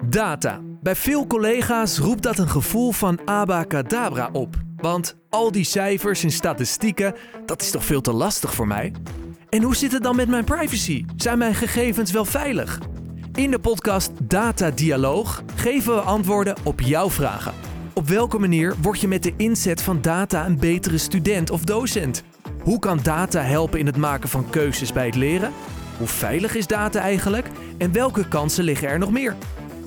Data. Bij veel collega's roept dat een gevoel van abacadabra op. Want al die cijfers en statistieken, dat is toch veel te lastig voor mij? En hoe zit het dan met mijn privacy? Zijn mijn gegevens wel veilig? In de podcast Data Dialoog geven we antwoorden op jouw vragen. Op welke manier word je met de inzet van data een betere student of docent? Hoe kan data helpen in het maken van keuzes bij het leren? Hoe veilig is data eigenlijk? En welke kansen liggen er nog meer?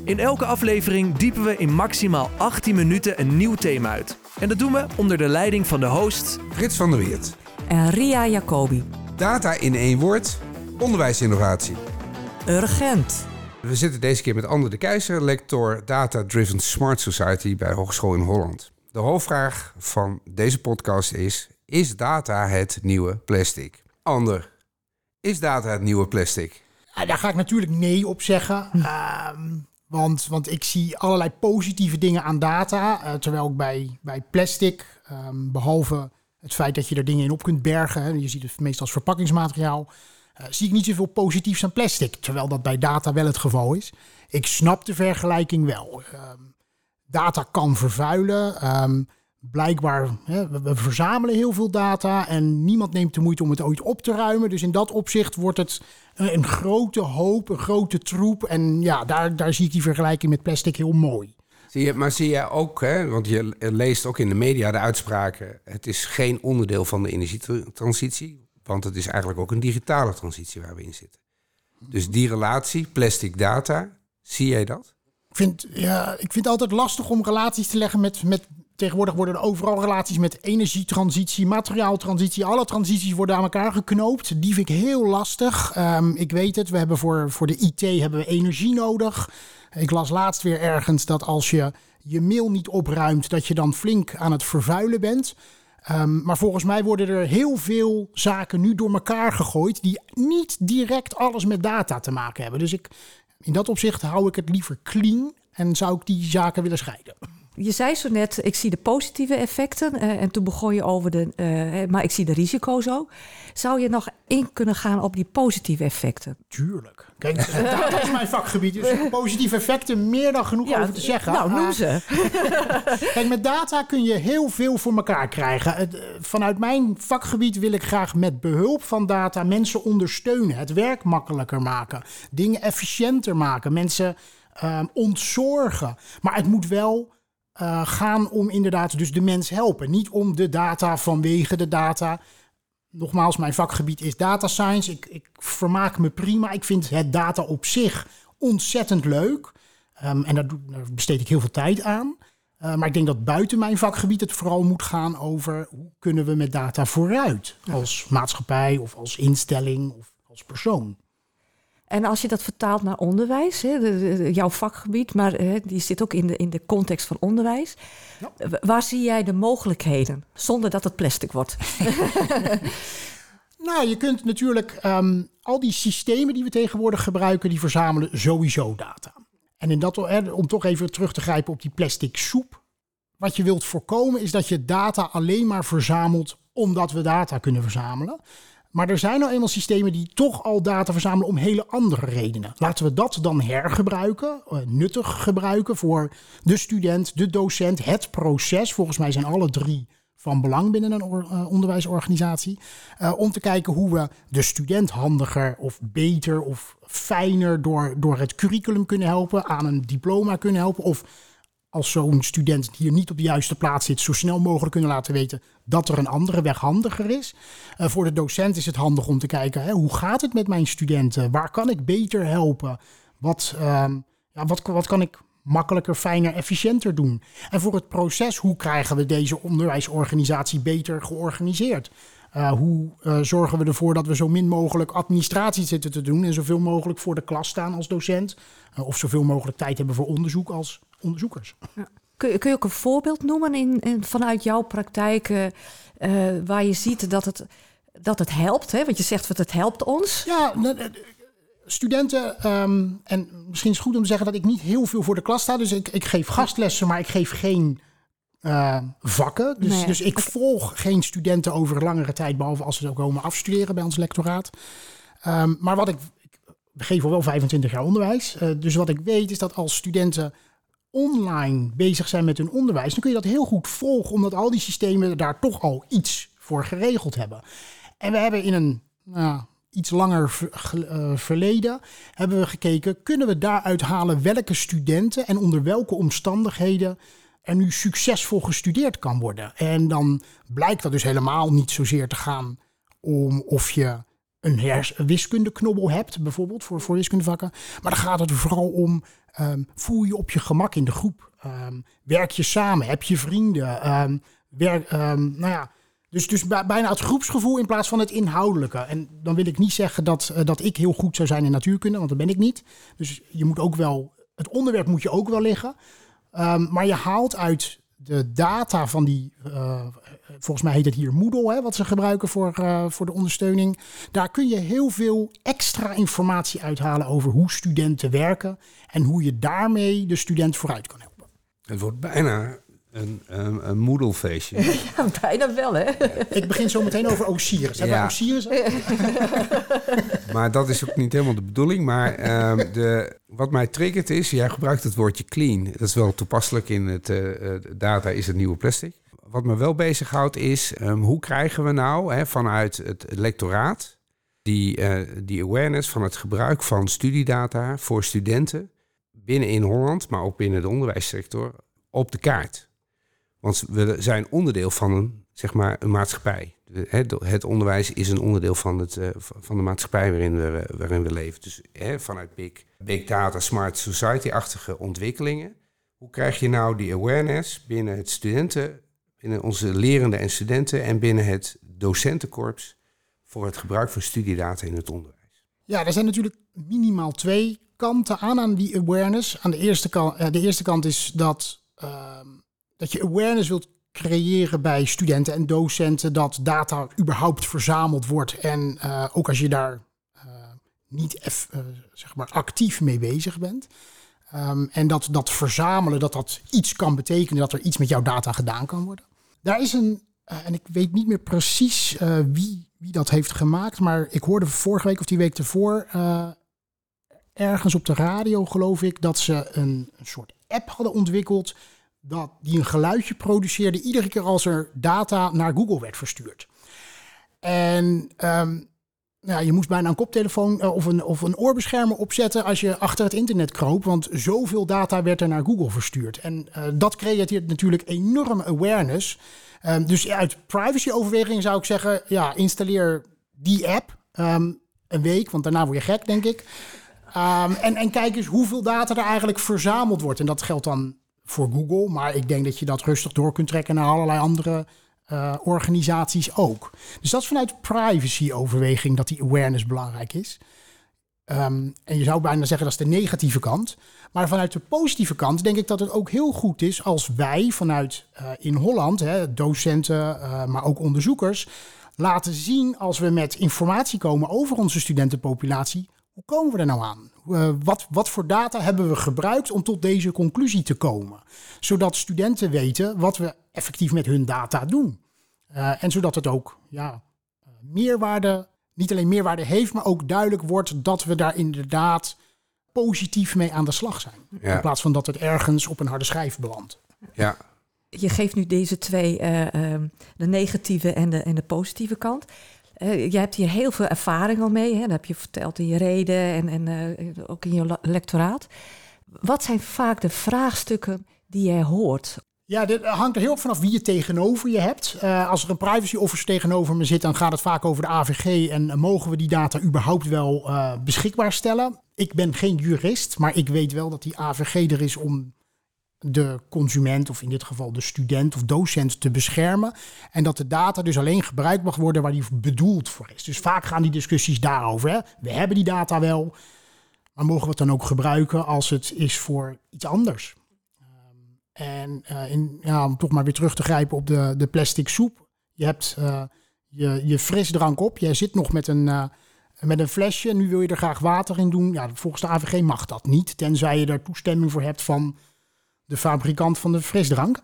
In elke aflevering diepen we in maximaal 18 minuten een nieuw thema uit. En dat doen we onder de leiding van de host Frits van der Weert. En Ria Jacobi. Data in één woord. Onderwijsinnovatie. Urgent. We zitten deze keer met Ander de Keizer, lector Data Driven Smart Society bij Hogeschool in Holland. De hoofdvraag van deze podcast is: Is data het nieuwe plastic? Ander, is data het nieuwe plastic? Daar ga ik natuurlijk nee op zeggen. Ehm, want, want ik zie allerlei positieve dingen aan data. eh, terwijl ik bij, bij plastic, ehm, behalve het feit dat je er dingen in op kunt bergen, je ziet het meestal als verpakkingsmateriaal, eh, zie ik niet zoveel positiefs aan plastic. Terwijl dat bij data wel het geval is. Ik snap de vergelijking wel. Ehm, data kan vervuilen. Ehm, blijkbaar, hè, we, we verzamelen heel veel data en niemand neemt de moeite om het ooit op te ruimen. Dus in dat opzicht wordt het een, een grote hoop, een grote troep. En ja, daar, daar zie ik die vergelijking met plastic heel mooi. Zie je, maar zie je ook, hè, want je leest ook in de media de uitspraken: het is geen onderdeel van de energietransitie, want het is eigenlijk ook een digitale transitie waar we in zitten. Dus die relatie, plastic data, zie jij dat? Ik vind, ja, ik vind het altijd lastig om relaties te leggen met, met. Tegenwoordig worden er overal relaties met energietransitie, materiaaltransitie. Alle transities worden aan elkaar geknoopt. Die vind ik heel lastig. Ehm, ik weet het, we hebben voor, voor de IT hebben we energie nodig. Ik las laatst weer ergens dat als je je mail niet opruimt, dat je dan flink aan het vervuilen bent. Um, maar volgens mij worden er heel veel zaken nu door elkaar gegooid die niet direct alles met data te maken hebben. Dus ik, in dat opzicht hou ik het liever clean en zou ik die zaken willen scheiden. Je zei zo net, ik zie de positieve effecten. Uh, en toen begon je over de, uh, maar ik zie de risico's ook. Zou je nog in kunnen gaan op die positieve effecten? Tuurlijk. Kijk, dat is mijn vakgebied. Dus positieve effecten, meer dan genoeg ja, over te zeggen. Nou, noem ze. Kijk, met data kun je heel veel voor elkaar krijgen. Vanuit mijn vakgebied wil ik graag met behulp van data mensen ondersteunen. Het werk makkelijker maken. Dingen efficiënter maken. Mensen uh, ontzorgen. Maar het moet wel uh, gaan om inderdaad dus de mens helpen. Niet om de data vanwege de data. Nogmaals, mijn vakgebied is data science. Ik, ik vermaak me prima. Ik vind het data op zich ontzettend leuk. Um, en daar, besteed ik heel veel tijd aan. Uh, maar ik denk dat buiten mijn vakgebied het vooral moet gaan over hoe kunnen we met data vooruit. Als maatschappij of als instelling of als persoon. En als je dat vertaalt naar onderwijs, hè, de, de, jouw vakgebied, maar hè, die zit ook in de, in de context van onderwijs. Ja. Waar zie jij de mogelijkheden zonder dat het plastic wordt? nou, je kunt natuurlijk um, al die systemen die we tegenwoordig gebruiken, die verzamelen sowieso data. En in dat, om toch even terug te grijpen op die plastic soep. Wat je wilt voorkomen is dat je data alleen maar verzamelt omdat we data kunnen verzamelen. Maar er zijn nou eenmaal systemen die toch al data verzamelen om hele andere redenen. Laten we dat dan hergebruiken, nuttig gebruiken voor de student, de docent, het proces. Volgens mij zijn alle drie van belang binnen een uh, onderwijsorganisatie. Uh, om te kijken hoe we de student handiger of beter of fijner door, door het curriculum kunnen helpen, aan een diploma kunnen helpen. Of als zo'n student hier niet op de juiste plaats zit, zo snel mogelijk kunnen laten weten dat er een andere weg handiger is. Uh, voor de docent is het handig om te kijken, hè, hoe gaat het met mijn studenten? Waar kan ik beter helpen? Wat, uh, ja, wat, wat kan ik makkelijker, fijner, efficiënter doen? En voor het proces, hoe krijgen we deze onderwijsorganisatie beter georganiseerd? Uh, hoe uh, zorgen we ervoor dat we zo min mogelijk administratie zitten te doen en zoveel mogelijk voor de klas staan als docent? Of zoveel mogelijk tijd hebben voor onderzoek als onderzoekers. Ja. Kun, je, kun je ook een voorbeeld noemen in, in vanuit jouw praktijk waar je ziet dat het, dat het helpt? Hè? Want je zegt dat het helpt ons. Ja, studenten, um, en misschien is het goed om te zeggen dat ik niet heel veel voor de klas sta. Dus ik, ik geef gastlessen, maar ik geef geen uh, vakken. Dus, nee, dus ik volg geen studenten over langere tijd, behalve als ze ook komen afstuderen bij ons lectoraat. Um, maar wat ik, we geven al wel 25 jaar onderwijs. Uh, dus wat ik weet is dat als studenten online bezig zijn met hun onderwijs, dan kun je dat heel goed volgen, omdat al die systemen daar toch al iets voor geregeld hebben. En we hebben in een nou, iets langer uh, verleden hebben we gekeken, kunnen we daaruit halen welke studenten en onder welke omstandigheden er nu succesvol gestudeerd kan worden. En dan blijkt dat dus helemaal niet zozeer te gaan om of je een wiskundeknobbel hebt, bijvoorbeeld voor, voor wiskundevakken. Maar dan gaat het vooral om, um, voel je op je gemak in de groep? Um, werk je samen? Heb je vrienden? Um, werk, nou ja, dus, dus bijna het groepsgevoel in plaats van het inhoudelijke. En dan wil ik niet zeggen dat, uh, dat ik heel goed zou zijn in natuurkunde, want dat ben ik niet. Dus je moet ook wel, het onderwerp moet je ook wel liggen. maar je haalt uit de data van die, uh, volgens mij heet het hier Moodle, hè, wat ze gebruiken voor, uh, voor de ondersteuning. Daar kun je heel veel extra informatie uithalen over hoe studenten werken en hoe je daarmee de student vooruit kan helpen. Het wordt bijna een, een, een moedelfeestje. Ja, bijna wel, hè? Ik begin zo meteen over Osiris. Hebben ja. Osiris? maar dat is ook niet helemaal de bedoeling. Maar um, de, wat mij triggert is, jij gebruikt het woordje clean. Dat is wel toepasselijk in het uh, data is het nieuwe plastic. Wat me wel bezighoudt is, um, hoe krijgen we nou hè, vanuit het lectoraat die, uh, die awareness van het gebruik van studiedata voor studenten binnen in Holland, maar ook binnen de onderwijssector, op de kaart. Want we zijn onderdeel van een, zeg maar, een maatschappij. Het onderwijs is een onderdeel van, het, eh, van de maatschappij waarin we, waarin we leven. Dus vanuit big, big data, smart society-achtige ontwikkelingen. Hoe krijg je nou die awareness binnen het studenten, binnen onze lerenden en studenten en binnen het docentenkorps voor het gebruik van studiedata in het onderwijs? Ja, er zijn natuurlijk minimaal twee kanten aan aan die awareness. Aan de eerste kant, eh, de eerste kant is dat ehm, dat je awareness wilt creëren bij studenten en docenten dat data überhaupt verzameld wordt. En uh, ook als je daar uh, niet uh, zeg maar actief mee bezig bent. Um, en dat dat verzamelen, dat dat iets kan betekenen, dat er iets met jouw data gedaan kan worden. Daar is een, en ik weet niet meer precies wie, wie dat heeft gemaakt, maar ik hoorde vorige week of die week ervoor ergens op de radio, geloof ik, dat ze een, een soort app hadden ontwikkeld dat die een geluidje produceerde iedere keer als er data naar Google werd verstuurd. En um, nou, je moest bijna een koptelefoon uh, of, een, of een oorbeschermer opzetten als je achter het internet kroop, want zoveel data werd er naar Google verstuurd. En uh, dat creëert natuurlijk enorme awareness. Um, dus uit privacy-overwegingen zou ik zeggen, ja, installeer die app um, een week, want daarna word je gek, denk ik. en, en kijk eens hoeveel data er eigenlijk verzameld wordt. En dat geldt dan voor Google. Maar ik denk dat je dat rustig door kunt trekken naar allerlei andere uh, organisaties ook. Dus dat is vanuit privacy-overweging dat die awareness belangrijk is. Um, en je zou bijna zeggen dat is de negatieve kant. Maar vanuit de positieve kant denk ik dat het ook heel goed is als wij vanuit uh, in Holland, hè, docenten, uh, maar ook onderzoekers, laten zien als we met informatie komen over onze studentenpopulatie, hoe komen we er nou aan? Uh, wat, wat voor data hebben we gebruikt om tot deze conclusie te komen? Zodat studenten weten wat we effectief met hun data doen. Uh, en zodat het ook ja, meerwaarde, niet alleen meerwaarde heeft, maar ook duidelijk wordt dat we daar inderdaad positief mee aan de slag zijn. In plaats van dat het ergens op een harde schijf belandt. Ja. Je geeft nu deze twee, uh, de negatieve en de, en de positieve kant. Uh, je hebt hier heel veel ervaring al mee. Hè? Dat heb je verteld in je reden en, en uh, ook in je lectoraat. Wat zijn vaak de vraagstukken die jij hoort? Ja, dit hangt er heel vanaf wie je tegenover je hebt. Uh, als er een privacy officer tegenover me zit, dan gaat het vaak over de AVG. En mogen we die data überhaupt wel beschikbaar stellen? Ik ben geen jurist, maar ik weet wel dat die AVG er is om de consument, of in dit geval de student of docent, te beschermen. En dat de data dus alleen gebruikt mag worden waar die bedoeld voor is. Dus vaak gaan die discussies daarover. Hè? We hebben die data wel, maar mogen we het dan ook gebruiken als het is voor iets anders? Um, en uh, in, om toch maar weer terug te grijpen op de, de plastic soep. Je hebt uh, je, je frisdrank op, jij zit nog met een... Uh, met een flesje, nu wil je er graag water in doen. Ja, volgens de AVG mag dat niet, tenzij je er toestemming voor hebt van de fabrikant van de frisdrank.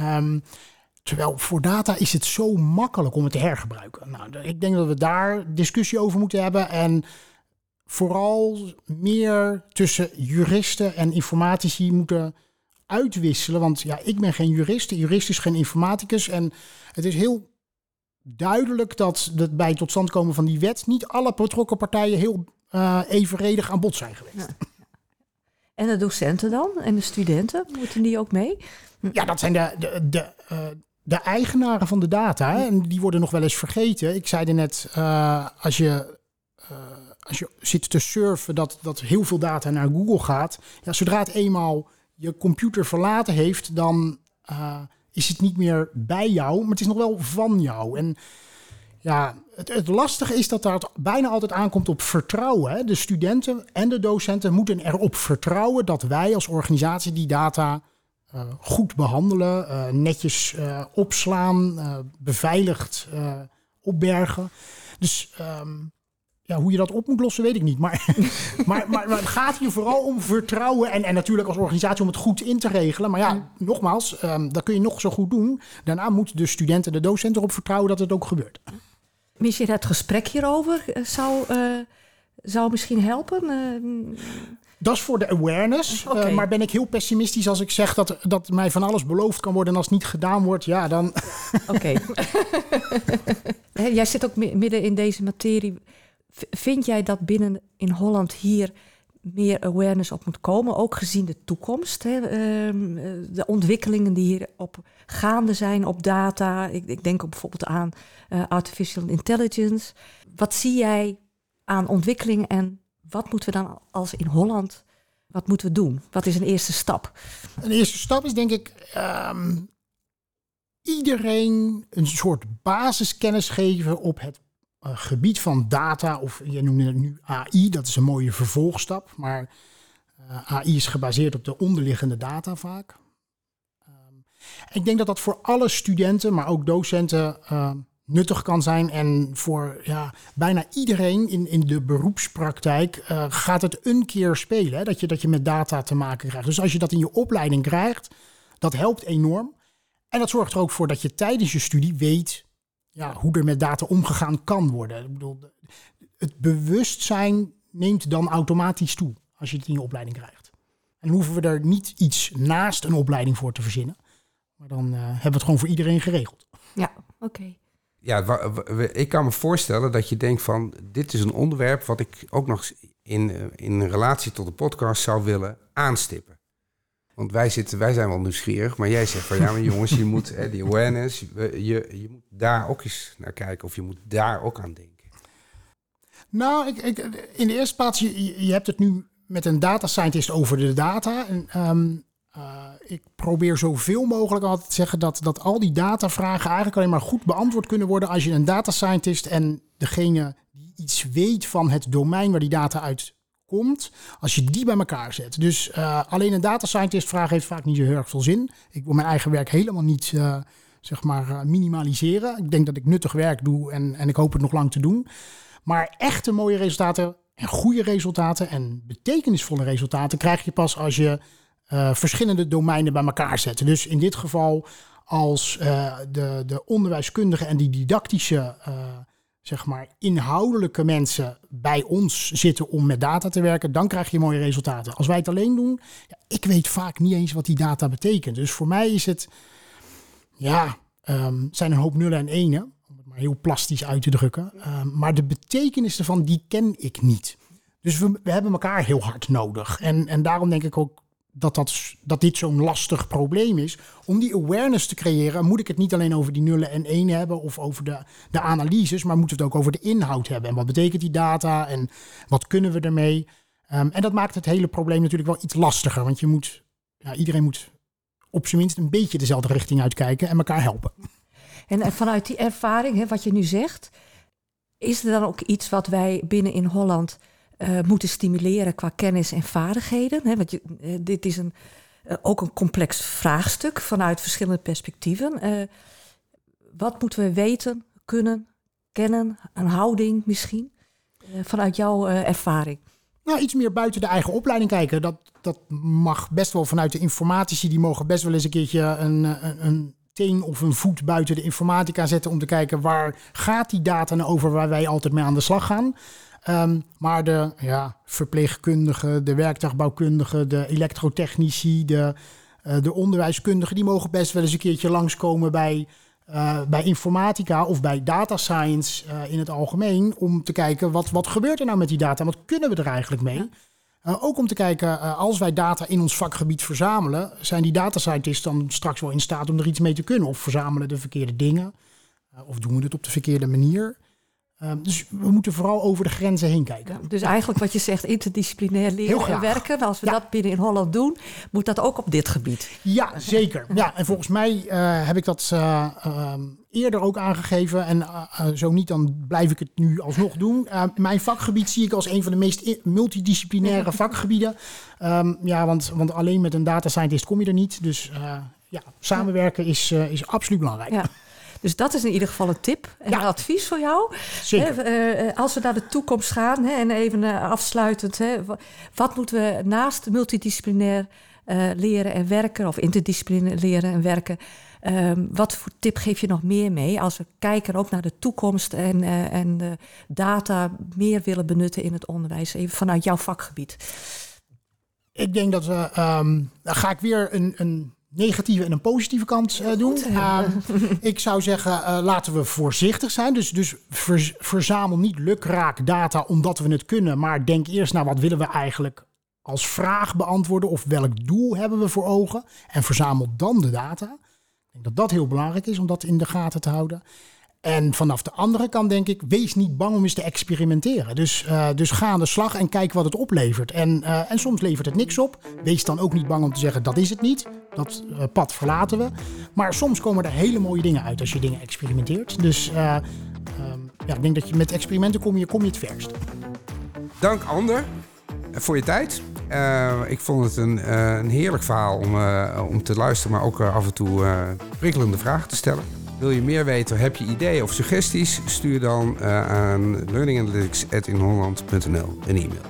Um, terwijl voor data is het zo makkelijk om het te hergebruiken. Nou, ik denk dat we daar discussie over moeten hebben. En vooral meer tussen juristen en informatici moeten uitwisselen. Want ja, ik ben geen jurist, de jurist is geen informaticus. En het is heel duidelijk dat het bij het tot stand komen van die wet niet alle betrokken partijen heel uh, evenredig aan bod zijn geweest. Ja. En de docenten dan? En de studenten? Moeten die ook mee? Ja, dat zijn de, de, de, uh, de eigenaren van de data. En die worden nog wel eens vergeten. Ik zei er net, uh, als je als je zit te surfen, dat, dat heel veel data naar Google gaat. Ja, zodra het eenmaal je computer verlaten heeft, dan uh, is het niet meer bij jou, maar het is nog wel van jou. En ja, het, het lastige is dat daar bijna altijd aankomt op vertrouwen. Hè. De studenten en de docenten moeten erop vertrouwen dat wij als organisatie die data uh, goed behandelen, uh, netjes opslaan, beveiligd opbergen. Dus um, ja, hoe je dat op moet lossen, weet ik niet. Maar, maar, maar, maar, het gaat hier vooral om vertrouwen. En, en natuurlijk als organisatie om het goed in te regelen. Maar ja, nogmaals, um, dat kun je nog zo goed doen. Daarna moeten de studenten, de docenten erop vertrouwen dat het ook gebeurt. Mis je het gesprek hierover eh, zou, uh, zou misschien helpen? Uh, dat is voor de awareness. Okay. Uh, maar ben ik heel pessimistisch als ik zeg dat, dat mij van alles beloofd kan worden. En als het niet gedaan wordt, ja, dan. Oké. Jij zit ook midden in deze materie. Vind jij dat binnen in Holland hier meer awareness op moet komen, ook gezien de toekomst? Hè? Ehm, de ontwikkelingen die hier op gaande zijn op data. Ik, denk bijvoorbeeld aan uh, artificial intelligence. Wat zie jij aan ontwikkeling en wat moeten we dan als in Holland, wat moeten we doen? Wat is een eerste stap? Een eerste stap is denk ik um, iedereen een soort basiskennis geven op het gebied van data, of je noemde het nu AI, dat is een mooie vervolgstap, maar uh, AI is gebaseerd op de onderliggende data vaak. Um, ik denk dat dat voor alle studenten, maar ook docenten, uh, nuttig kan zijn. En voor ja, bijna iedereen in, in de beroepspraktijk uh, gaat het een keer spelen. Hè, dat, je, dat je met data te maken krijgt. Dus als je dat in je opleiding krijgt, dat helpt enorm. En dat zorgt er ook voor dat je tijdens je studie weet ja, hoe er met data omgegaan kan worden. Ik bedoel, het bewustzijn neemt dan automatisch toe als je het in je opleiding krijgt. En hoeven we er niet iets naast een opleiding voor te verzinnen. Maar dan uh, hebben we het gewoon voor iedereen geregeld. Ja, oké. Okay. Ja, ik kan me voorstellen dat je denkt van... dit is een onderwerp wat ik ook nog in, eh, in relatie tot de podcast zou willen aanstippen. Want wij, zitten, wij zijn wel nieuwsgierig, maar jij zegt van ja, maar jongens, je moet hè, die awareness, je, je moet daar ook eens naar kijken of je moet daar ook aan denken. Nou, ik, ik, in de eerste plaats, je, je hebt het nu met een data scientist over de data. En, um, uh, ik probeer zoveel mogelijk altijd te zeggen dat, dat al die datavragen eigenlijk alleen maar goed beantwoord kunnen worden als je een data scientist en degene die iets weet van het domein waar die data uit komt, als je die bij elkaar zet. Dus uh, alleen een data scientist vraag heeft vaak niet heel erg veel zin. Ik wil mijn eigen werk helemaal niet uh, zeg maar uh, minimaliseren. Ik denk dat ik nuttig werk doe en, en ik hoop het nog lang te doen. Maar echte mooie resultaten en goede resultaten en betekenisvolle resultaten krijg je pas als je verschillende domeinen bij elkaar zet. Dus in dit geval als de, de onderwijskundige en die didactische zeg maar, inhoudelijke mensen bij ons zitten om met data te werken, dan krijg je mooie resultaten. Als wij het alleen doen, ja, ik weet vaak niet eens wat die data betekent. Dus voor mij is het, ja, um, zijn een hoop nullen en enen, om het maar heel plastisch uit te drukken. Um, maar de betekenis ervan, die ken ik niet. Dus we, we hebben elkaar heel hard nodig. En, en daarom denk ik ook dat, dat, dat dit zo'n lastig probleem is. Om die awareness te creëren, moet ik het niet alleen over die nullen en één hebben of over de, de analyses, maar moeten we het ook over de inhoud hebben. En wat betekent die data en wat kunnen we ermee? Um, en dat maakt het hele probleem natuurlijk wel iets lastiger, want je moet, ja, iedereen moet op zijn minst een beetje dezelfde richting uitkijken en elkaar helpen. En vanuit die ervaring, hè, wat je nu zegt, is er dan ook iets wat wij binnen in Holland uh, moeten stimuleren qua kennis en vaardigheden. Hè, want je, uh, dit is een, uh, ook een complex vraagstuk vanuit verschillende perspectieven. wat moeten we weten, kunnen, kennen, een houding misschien, vanuit jouw ervaring? Nou, iets meer buiten de eigen opleiding kijken. Dat, dat mag best wel vanuit de informatici. Die mogen best wel eens een keertje een, een, een teen of een voet buiten de informatica zetten om te kijken waar gaat die data nou over waar wij altijd mee aan de slag gaan. Ehm, maar de ja, verpleegkundigen, de werktuigbouwkundigen, de elektrotechnici, de, uh, de onderwijskundigen, die mogen best wel eens een keertje langskomen bij, uh, bij informatica of bij data science uh, in het algemeen. Om te kijken wat, wat gebeurt er nou met die data? Wat kunnen we er eigenlijk mee? Ook om te kijken, als wij data in ons vakgebied verzamelen, zijn die data scientists dan straks wel in staat om er iets mee te kunnen? Of verzamelen de verkeerde dingen? of doen we het op de verkeerde manier? Um, dus we moeten vooral over de grenzen heen kijken. Ja, dus eigenlijk wat je zegt, interdisciplinair leren en werken. Als we ja. dat binnen in Holland doen, moet dat ook op dit gebied. Ja, zeker. Ja, en volgens mij uh, heb ik dat uh, um, eerder ook aangegeven. En uh, zo niet, dan blijf ik het nu alsnog doen. mijn vakgebied zie ik als een van de meest multidisciplinaire vakgebieden. Um, ja, want, want alleen met een data scientist kom je er niet. Dus ja, samenwerken is, is absoluut belangrijk. Ja. Dus dat is in ieder geval een tip en een advies voor jou. Zeker. Hè, uh, als we naar de toekomst gaan hè, en even uh, afsluitend, hè, wat moeten we naast multidisciplinair uh, leren en werken of interdisciplinair leren en werken? Um, wat voor tip geef je nog meer mee als we kijken ook naar de toekomst en, en data meer willen benutten in het onderwijs, even vanuit jouw vakgebied? Ik denk dat we, um, dan ga ik weer een, een negatieve en een positieve kant uh, doen. Uh, ik zou zeggen, uh, laten we voorzichtig zijn. Dus, dus ver, verzamel niet lukraak data omdat we het kunnen. Maar denk eerst naar wat willen we eigenlijk als vraag beantwoorden. Of welk doel hebben we voor ogen. En verzamel dan de data. Ik denk dat dat heel belangrijk is om dat in de gaten te houden. En vanaf de andere kant denk ik, wees niet bang om eens te experimenteren. Dus, uh, dus ga aan de slag en kijk wat het oplevert. En, uh, en soms levert het niks op. Wees dan ook niet bang om te zeggen, dat is het niet. Dat uh, pad verlaten we. Maar soms komen er hele mooie dingen uit als je dingen experimenteert. Dus um, ja, ik denk dat je met experimenten kom je, kom je het verst. Dank Ander voor je tijd. ik vond het een, een heerlijk verhaal om, om te luisteren, maar ook af en toe prikkelende vragen te stellen. Wil je meer weten, heb je ideeën of suggesties? Stuur dan aan learninganalytics.inholland.nl een e-mail.